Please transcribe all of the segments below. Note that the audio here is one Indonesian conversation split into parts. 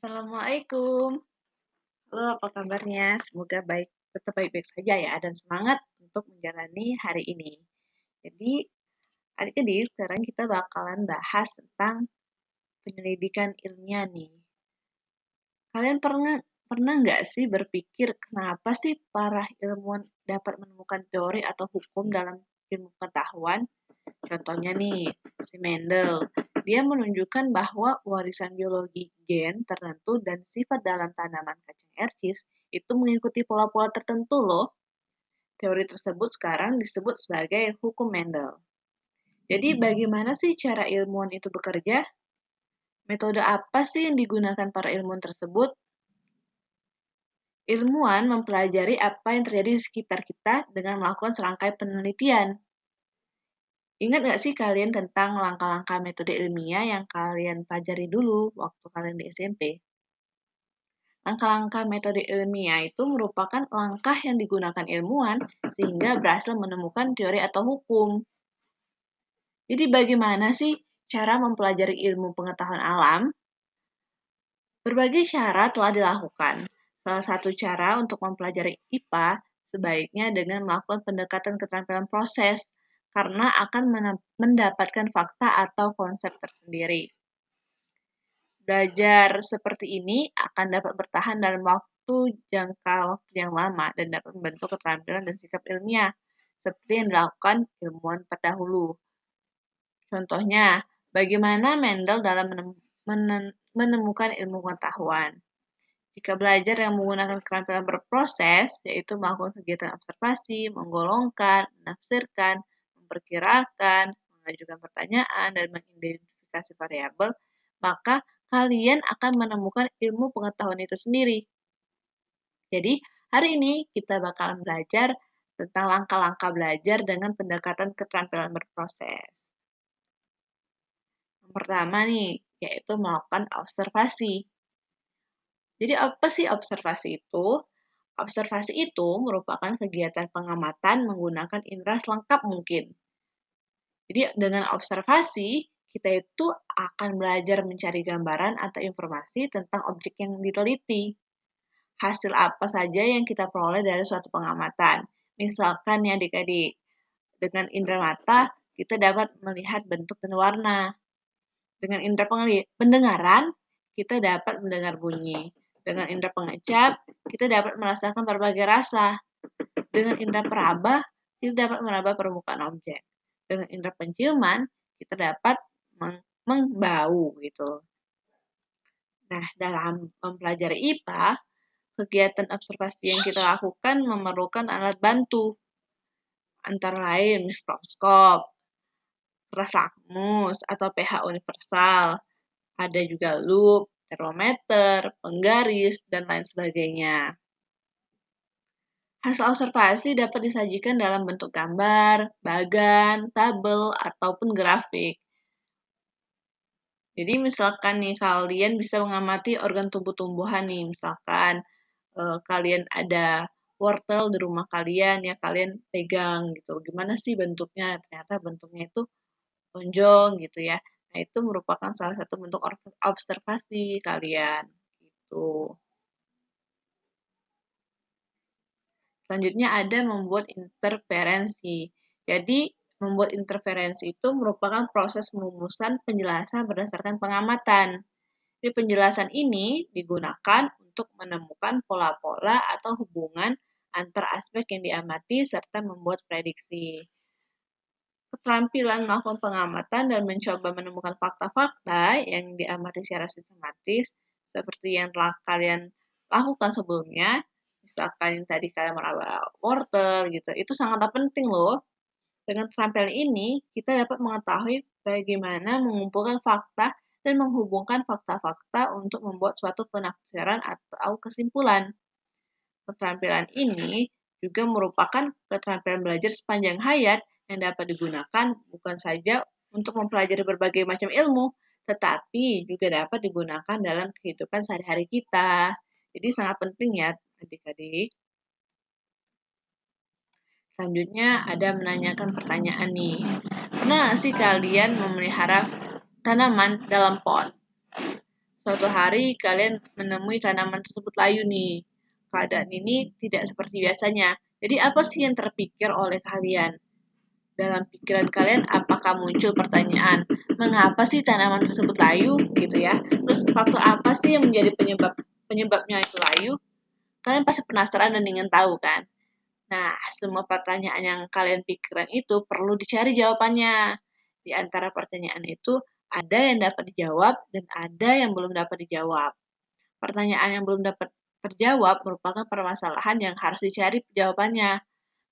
Assalamualaikum. Halo, apa kabarnya? Semoga baik, tetap baik-baik saja ya, dan semangat untuk menjalani hari ini. Jadi, adik-adik, sekarang kita bakalan bahas tentang penyelidikan ilmiah nih. Kalian pernah pernah nggak sih berpikir kenapa sih para ilmuwan dapat menemukan teori atau hukum dalam ilmu pengetahuan? Contohnya nih, si Mendel. Dia menunjukkan bahwa warisan biologi gen tertentu dan sifat dalam tanaman kacang ercis itu mengikuti pola-pola tertentu loh. Teori tersebut sekarang disebut sebagai hukum Mendel. Jadi bagaimana sih cara ilmuwan itu bekerja? Metode apa sih yang digunakan para ilmuwan tersebut? Ilmuwan mempelajari apa yang terjadi di sekitar kita dengan melakukan serangkai penelitian. Ingat nggak sih kalian tentang langkah-langkah metode ilmiah yang kalian pelajari dulu waktu kalian di SMP? Langkah-langkah metode ilmiah itu merupakan langkah yang digunakan ilmuwan sehingga berhasil menemukan teori atau hukum. Jadi bagaimana sih cara mempelajari ilmu pengetahuan alam? Berbagai cara telah dilakukan. Salah satu cara untuk mempelajari IPA sebaiknya dengan melakukan pendekatan keterampilan proses karena akan mendapatkan fakta atau konsep tersendiri. Belajar seperti ini akan dapat bertahan dalam waktu jangka waktu yang lama dan dapat membentuk keterampilan dan sikap ilmiah, seperti yang dilakukan ilmuwan terdahulu. Contohnya, bagaimana Mendel dalam menemukan ilmu pengetahuan. Jika belajar yang menggunakan keterampilan berproses, yaitu melakukan kegiatan observasi, menggolongkan, menafsirkan, memperkirakan, mengajukan pertanyaan, dan mengidentifikasi variabel, maka kalian akan menemukan ilmu pengetahuan itu sendiri. Jadi, hari ini kita bakalan belajar tentang langkah-langkah belajar dengan pendekatan keterampilan berproses. Yang pertama nih, yaitu melakukan observasi. Jadi apa sih observasi itu? Observasi itu merupakan kegiatan pengamatan menggunakan indera selengkap mungkin. Jadi dengan observasi, kita itu akan belajar mencari gambaran atau informasi tentang objek yang diteliti. Hasil apa saja yang kita peroleh dari suatu pengamatan. Misalkan ya adik-adik, dengan indera mata kita dapat melihat bentuk dan warna. Dengan indera pendengaran, kita dapat mendengar bunyi. Dengan indera pengecap, kita dapat merasakan berbagai rasa. Dengan indera peraba, kita dapat meraba permukaan objek dengan indera penciuman kita dapat mengbau gitu. Nah, dalam mempelajari IPA, kegiatan observasi yang kita lakukan memerlukan alat bantu, antara lain mikroskop, keras lakmus, atau pH universal. Ada juga loop, termometer, penggaris, dan lain sebagainya. Hasil observasi dapat disajikan dalam bentuk gambar, bagan, tabel, ataupun grafik. Jadi misalkan nih kalian bisa mengamati organ tubuh tumbuhan nih, misalkan eh, kalian ada wortel di rumah kalian ya kalian pegang gitu. Gimana sih bentuknya? Ternyata bentuknya itu lonjong gitu ya. Nah, itu merupakan salah satu bentuk observasi kalian gitu. Selanjutnya ada membuat interferensi. Jadi, membuat interferensi itu merupakan proses merumuskan penjelasan berdasarkan pengamatan. Di penjelasan ini digunakan untuk menemukan pola-pola atau hubungan antar aspek yang diamati serta membuat prediksi. Keterampilan melakukan pengamatan dan mencoba menemukan fakta-fakta yang diamati secara sistematis seperti yang telah kalian lakukan sebelumnya misalkan tadi kalian meraba wortel gitu, itu sangat penting loh. Dengan keterampilan ini, kita dapat mengetahui bagaimana mengumpulkan fakta dan menghubungkan fakta-fakta untuk membuat suatu penafsiran atau kesimpulan. Keterampilan ini juga merupakan keterampilan belajar sepanjang hayat yang dapat digunakan bukan saja untuk mempelajari berbagai macam ilmu, tetapi juga dapat digunakan dalam kehidupan sehari-hari kita. Jadi sangat penting ya adik-adik. Selanjutnya ada menanyakan pertanyaan nih. Pernah sih kalian memelihara tanaman dalam pot? suatu hari kalian menemui tanaman tersebut layu nih. Keadaan ini tidak seperti biasanya. Jadi apa sih yang terpikir oleh kalian? Dalam pikiran kalian apakah muncul pertanyaan, mengapa sih tanaman tersebut layu gitu ya? Terus faktor apa sih yang menjadi penyebab penyebabnya itu layu? Kalian pasti penasaran dan ingin tahu kan? Nah, semua pertanyaan yang kalian pikirkan itu perlu dicari jawabannya. Di antara pertanyaan itu, ada yang dapat dijawab dan ada yang belum dapat dijawab. Pertanyaan yang belum dapat terjawab merupakan permasalahan yang harus dicari jawabannya.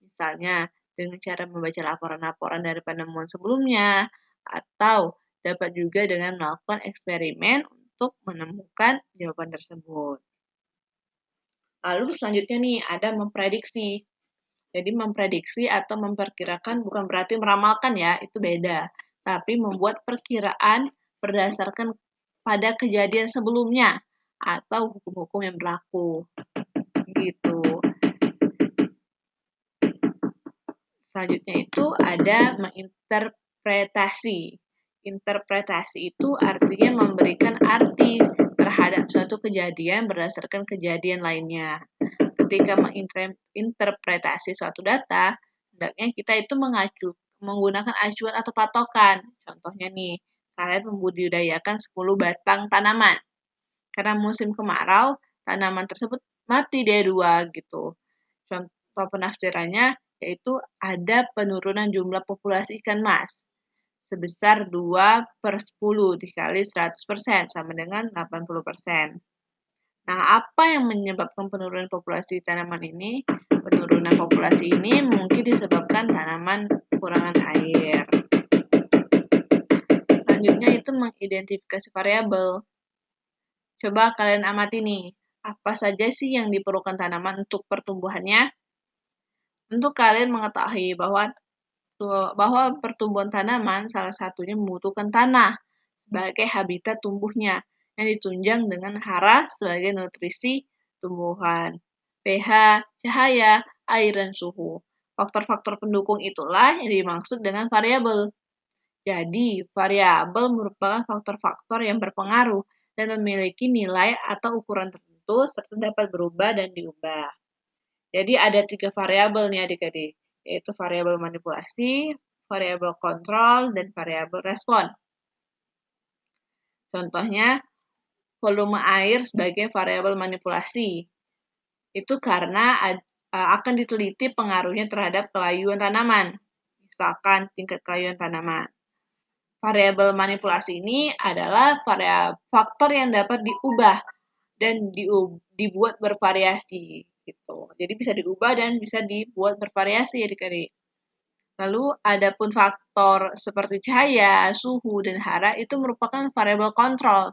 Misalnya, dengan cara membaca laporan-laporan dari penemuan sebelumnya, atau dapat juga dengan melakukan eksperimen untuk menemukan jawaban tersebut. Lalu selanjutnya nih, ada memprediksi. Jadi memprediksi atau memperkirakan bukan berarti meramalkan ya, itu beda tapi membuat perkiraan berdasarkan pada kejadian sebelumnya atau hukum-hukum yang berlaku. Gitu. Selanjutnya itu ada menginterpretasi. Interpretasi itu artinya memberikan arti terhadap suatu kejadian berdasarkan kejadian lainnya. Ketika menginterpretasi suatu data, hendaknya kita itu mengacu menggunakan acuan atau patokan. Contohnya nih, kalian membudidayakan 10 batang tanaman. Karena musim kemarau, tanaman tersebut mati deh dua gitu. Contoh penafsirannya yaitu ada penurunan jumlah populasi ikan mas sebesar 2 per 10 dikali 100% sama dengan 80%. Nah, apa yang menyebabkan penurunan populasi tanaman ini? Penurunan populasi ini mungkin disebabkan tanaman kekurangan air. Selanjutnya itu mengidentifikasi variabel. Coba kalian amati nih, apa saja sih yang diperlukan tanaman untuk pertumbuhannya? Tentu kalian mengetahui bahwa bahwa pertumbuhan tanaman salah satunya membutuhkan tanah sebagai habitat tumbuhnya yang ditunjang dengan hara sebagai nutrisi tumbuhan, pH, cahaya, air, dan suhu. Faktor-faktor pendukung itulah yang dimaksud dengan variabel. Jadi, variabel merupakan faktor-faktor yang berpengaruh dan memiliki nilai atau ukuran tertentu serta dapat berubah dan diubah. Jadi ada tiga variabel nih adik-adik, yaitu variabel manipulasi, variabel kontrol, dan variabel respon. Contohnya, volume air sebagai variabel manipulasi. Itu karena uh, akan diteliti pengaruhnya terhadap kelayuan tanaman. Misalkan tingkat kelayuan tanaman. Variabel manipulasi ini adalah variabel faktor yang dapat diubah dan dibuat bervariasi gitu. Jadi bisa diubah dan bisa dibuat bervariasi ya adik-adik. Lalu adapun faktor seperti cahaya, suhu, dan hara itu merupakan variabel kontrol,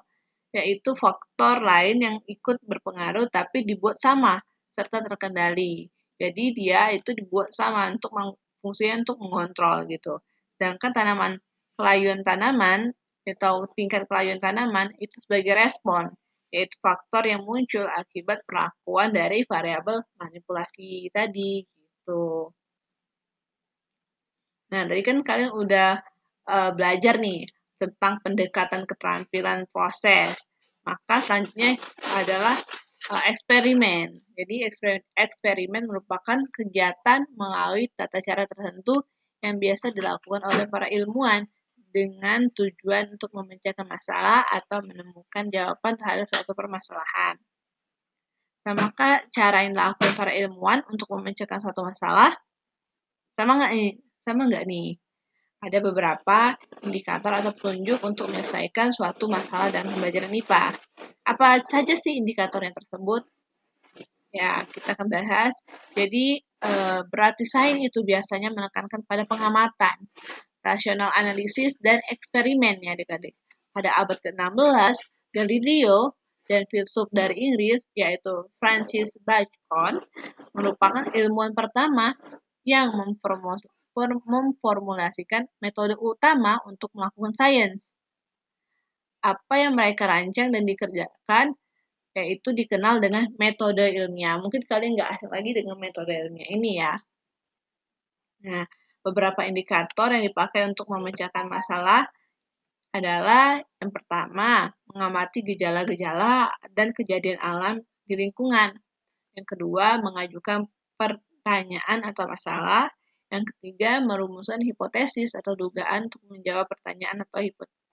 yaitu faktor lain yang ikut berpengaruh tapi dibuat sama serta terkendali. Jadi dia itu dibuat sama untuk fungsinya untuk mengontrol gitu. Sedangkan tanaman kelayuan tanaman atau tingkat kelayuan tanaman itu sebagai respon, yaitu faktor yang muncul akibat perlakuan dari variabel manipulasi tadi gitu. Nah, tadi kan kalian udah uh, belajar nih tentang pendekatan keterampilan proses. Maka selanjutnya adalah uh, eksperimen. Jadi eksperimen, eksperimen merupakan kegiatan melalui tata cara tertentu yang biasa dilakukan oleh para ilmuwan dengan tujuan untuk memecahkan masalah atau menemukan jawaban terhadap suatu permasalahan. Samakah cara yang dilakukan para ilmuwan untuk memecahkan suatu masalah? Sama nggak nih? Sama nggak nih? Ada beberapa indikator atau petunjuk untuk menyelesaikan suatu masalah dalam pembelajaran IPA. Apa saja sih indikator yang tersebut? Ya, kita akan bahas. Jadi, e, berarti sains itu biasanya menekankan pada pengamatan, rasional analisis, dan eksperimen ya adik-adik. Pada abad ke-16, Galileo dan filsuf dari Inggris, yaitu Francis Bacon, merupakan ilmuwan pertama yang memformulasikan metode utama untuk melakukan sains apa yang mereka rancang dan dikerjakan yaitu dikenal dengan metode ilmiah. Mungkin kalian nggak asing lagi dengan metode ilmiah ini ya. Nah, beberapa indikator yang dipakai untuk memecahkan masalah adalah yang pertama, mengamati gejala-gejala dan kejadian alam di lingkungan. Yang kedua, mengajukan pertanyaan atau masalah. Yang ketiga, merumuskan hipotesis atau dugaan untuk menjawab pertanyaan atau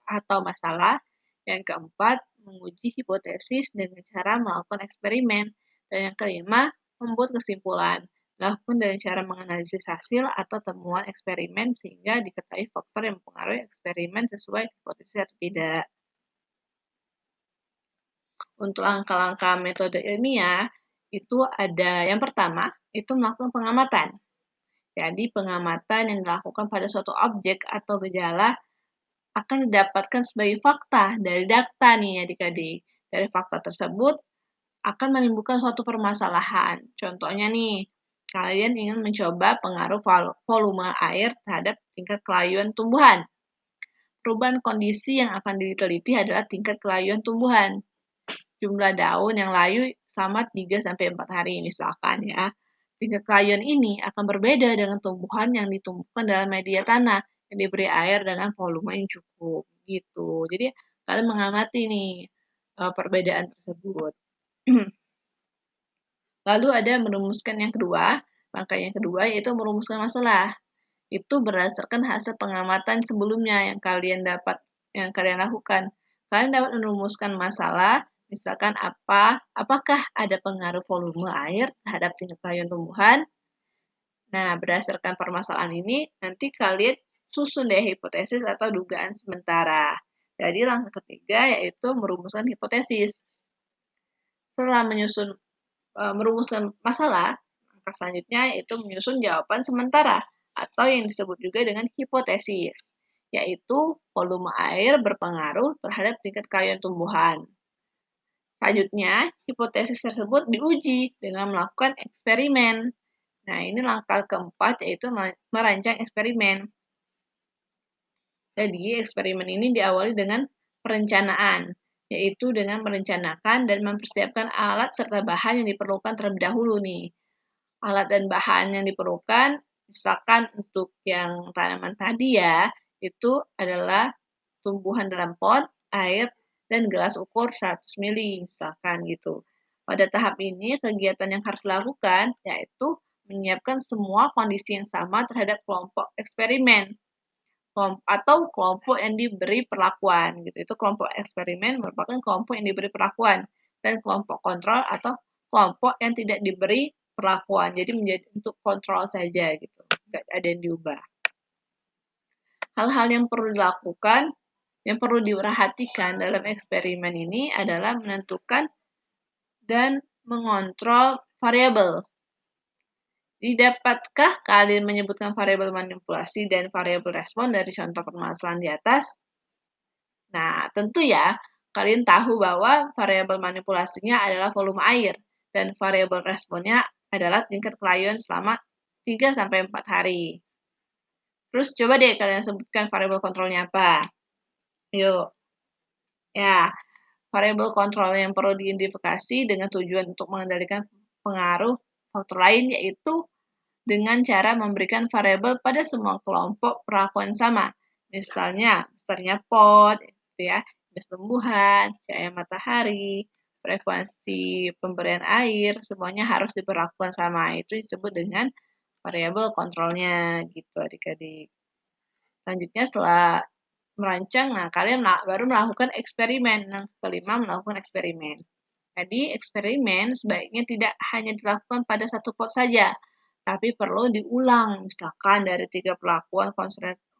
atau masalah. Yang keempat, menguji hipotesis dengan cara melakukan eksperimen. Dan yang kelima, membuat kesimpulan. Lakukan dengan cara menganalisis hasil atau temuan eksperimen sehingga diketahui faktor yang mempengaruhi eksperimen sesuai hipotesis atau tidak. Untuk langkah-langkah metode ilmiah, itu ada yang pertama, itu melakukan pengamatan. Jadi, pengamatan yang dilakukan pada suatu objek atau gejala akan didapatkan sebagai fakta dari data nih adik-adik. Dari fakta tersebut akan menimbulkan suatu permasalahan. Contohnya nih, kalian ingin mencoba pengaruh volume air terhadap tingkat kelayuan tumbuhan. Perubahan kondisi yang akan diteliti adalah tingkat kelayuan tumbuhan. Jumlah daun yang layu selama 3-4 hari misalkan ya. Tingkat kelayuan ini akan berbeda dengan tumbuhan yang ditumbuhkan dalam media tanah yang diberi air dengan volume yang cukup gitu. Jadi kalian mengamati nih eh, perbedaan tersebut. Lalu ada merumuskan yang kedua, langkah yang kedua yaitu merumuskan masalah. Itu berdasarkan hasil pengamatan sebelumnya yang kalian dapat yang kalian lakukan. Kalian dapat merumuskan masalah, misalkan apa, apakah ada pengaruh volume air terhadap tingkat kelayuan tumbuhan. Nah, berdasarkan permasalahan ini, nanti kalian susun deh hipotesis atau dugaan sementara. Jadi langkah ketiga yaitu merumuskan hipotesis. Setelah menyusun merumuskan masalah, langkah selanjutnya yaitu menyusun jawaban sementara atau yang disebut juga dengan hipotesis, yaitu volume air berpengaruh terhadap tingkat kelayuan tumbuhan. Selanjutnya, hipotesis tersebut diuji dengan melakukan eksperimen. Nah, ini langkah keempat yaitu merancang eksperimen. Jadi, eksperimen ini diawali dengan perencanaan yaitu dengan merencanakan dan mempersiapkan alat serta bahan yang diperlukan terlebih dahulu nih. Alat dan bahan yang diperlukan, misalkan untuk yang tanaman tadi ya, itu adalah tumbuhan dalam pot, air, dan gelas ukur 100 ml, misalkan gitu. Pada tahap ini, kegiatan yang harus dilakukan yaitu menyiapkan semua kondisi yang sama terhadap kelompok eksperimen atau kelompok yang diberi perlakuan gitu. Itu kelompok eksperimen merupakan kelompok yang diberi perlakuan dan kelompok kontrol atau kelompok yang tidak diberi perlakuan. Jadi menjadi untuk kontrol saja gitu. Tidak ada yang diubah. Hal-hal yang perlu dilakukan, yang perlu diperhatikan dalam eksperimen ini adalah menentukan dan mengontrol variabel Didapatkah kalian menyebutkan variabel manipulasi dan variabel respon dari contoh permasalahan di atas? Nah, tentu ya, kalian tahu bahwa variabel manipulasinya adalah volume air dan variabel responnya adalah tingkat kelayuan selama 3-4 hari. Terus coba deh kalian sebutkan variabel kontrolnya apa. Yuk. Ya, variabel kontrol yang perlu diidentifikasi dengan tujuan untuk mengendalikan pengaruh faktor lain yaitu dengan cara memberikan variabel pada semua kelompok perlakuan sama. Misalnya, besarnya pot, itu ya, jenis cahaya matahari, frekuensi pemberian air, semuanya harus diperlakukan sama. Itu disebut dengan variabel kontrolnya, gitu adik-adik. Selanjutnya setelah merancang, nah kalian baru melakukan eksperimen. Yang kelima, melakukan eksperimen. Jadi, eksperimen sebaiknya tidak hanya dilakukan pada satu pot saja, tapi perlu diulang. Misalkan dari tiga perlakuan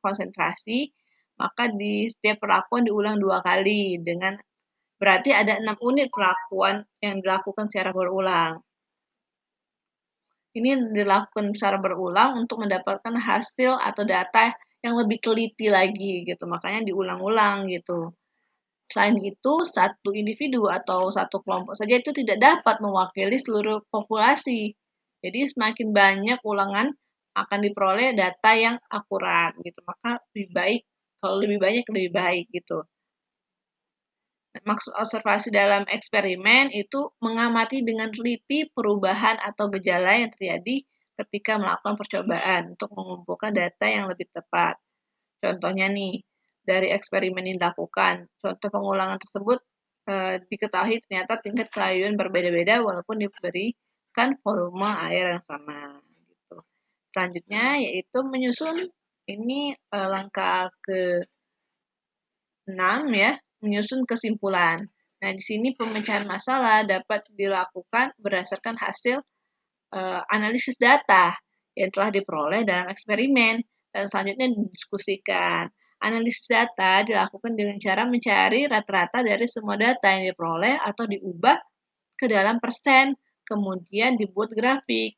konsentrasi, maka di setiap perlakuan diulang dua kali dengan berarti ada enam unit perlakuan yang dilakukan secara berulang. Ini dilakukan secara berulang untuk mendapatkan hasil atau data yang lebih teliti lagi gitu. Makanya diulang-ulang gitu. Selain itu, satu individu atau satu kelompok saja itu tidak dapat mewakili seluruh populasi. Jadi semakin banyak ulangan akan diperoleh data yang akurat gitu. Maka lebih baik kalau lebih banyak lebih baik gitu. Maksud observasi dalam eksperimen itu mengamati dengan teliti perubahan atau gejala yang terjadi ketika melakukan percobaan untuk mengumpulkan data yang lebih tepat. Contohnya nih, dari eksperimen yang dilakukan. Contoh pengulangan tersebut uh, diketahui ternyata tingkat kelayuan berbeda-beda walaupun diberikan volume air yang sama. Gitu. Selanjutnya yaitu menyusun ini uh, langkah ke 6 ya, menyusun kesimpulan. Nah, di sini pemecahan masalah dapat dilakukan berdasarkan hasil uh, analisis data yang telah diperoleh dalam eksperimen dan selanjutnya didiskusikan. Analisis data dilakukan dengan cara mencari rata-rata dari semua data yang diperoleh atau diubah ke dalam persen, kemudian dibuat grafik.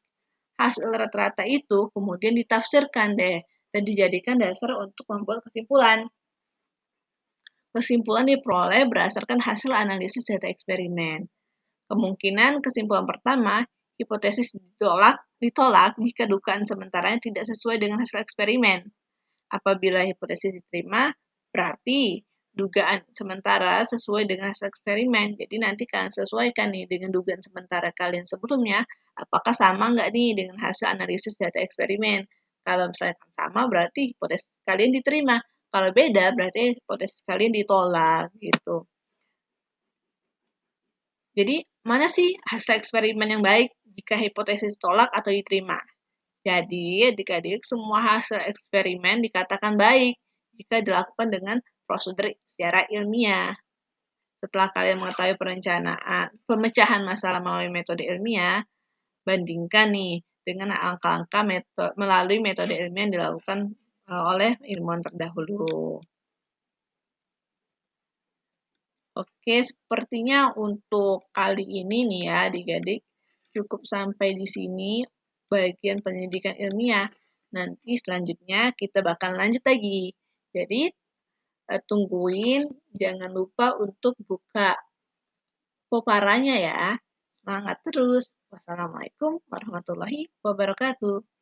Hasil rata-rata itu kemudian ditafsirkan deh dan dijadikan dasar untuk membuat kesimpulan. Kesimpulan diperoleh berdasarkan hasil analisis data eksperimen. Kemungkinan kesimpulan pertama, hipotesis ditolak, ditolak jika dugaan sementaranya tidak sesuai dengan hasil eksperimen. Apabila hipotesis diterima, berarti dugaan sementara sesuai dengan hasil eksperimen. Jadi nanti kalian sesuaikan nih dengan dugaan sementara kalian sebelumnya, apakah sama nggak nih dengan hasil analisis data eksperimen. Kalau misalnya sama, berarti hipotesis kalian diterima. Kalau beda, berarti hipotesis kalian ditolak gitu. Jadi, mana sih hasil eksperimen yang baik jika hipotesis tolak atau diterima? Jadi, adik-adik, semua hasil eksperimen dikatakan baik jika dilakukan dengan prosedur secara ilmiah. Setelah kalian mengetahui perencanaan, pemecahan masalah melalui metode ilmiah, bandingkan nih dengan angka-angka metode, melalui metode ilmiah yang dilakukan eh, oleh ilmuwan terdahulu. Oke, sepertinya untuk kali ini nih ya adik-adik, cukup sampai di sini bagian pendidikan ilmiah. Nanti selanjutnya kita bakal lanjut lagi. Jadi, uh, tungguin, jangan lupa untuk buka poparanya ya. Semangat terus. Wassalamualaikum warahmatullahi wabarakatuh.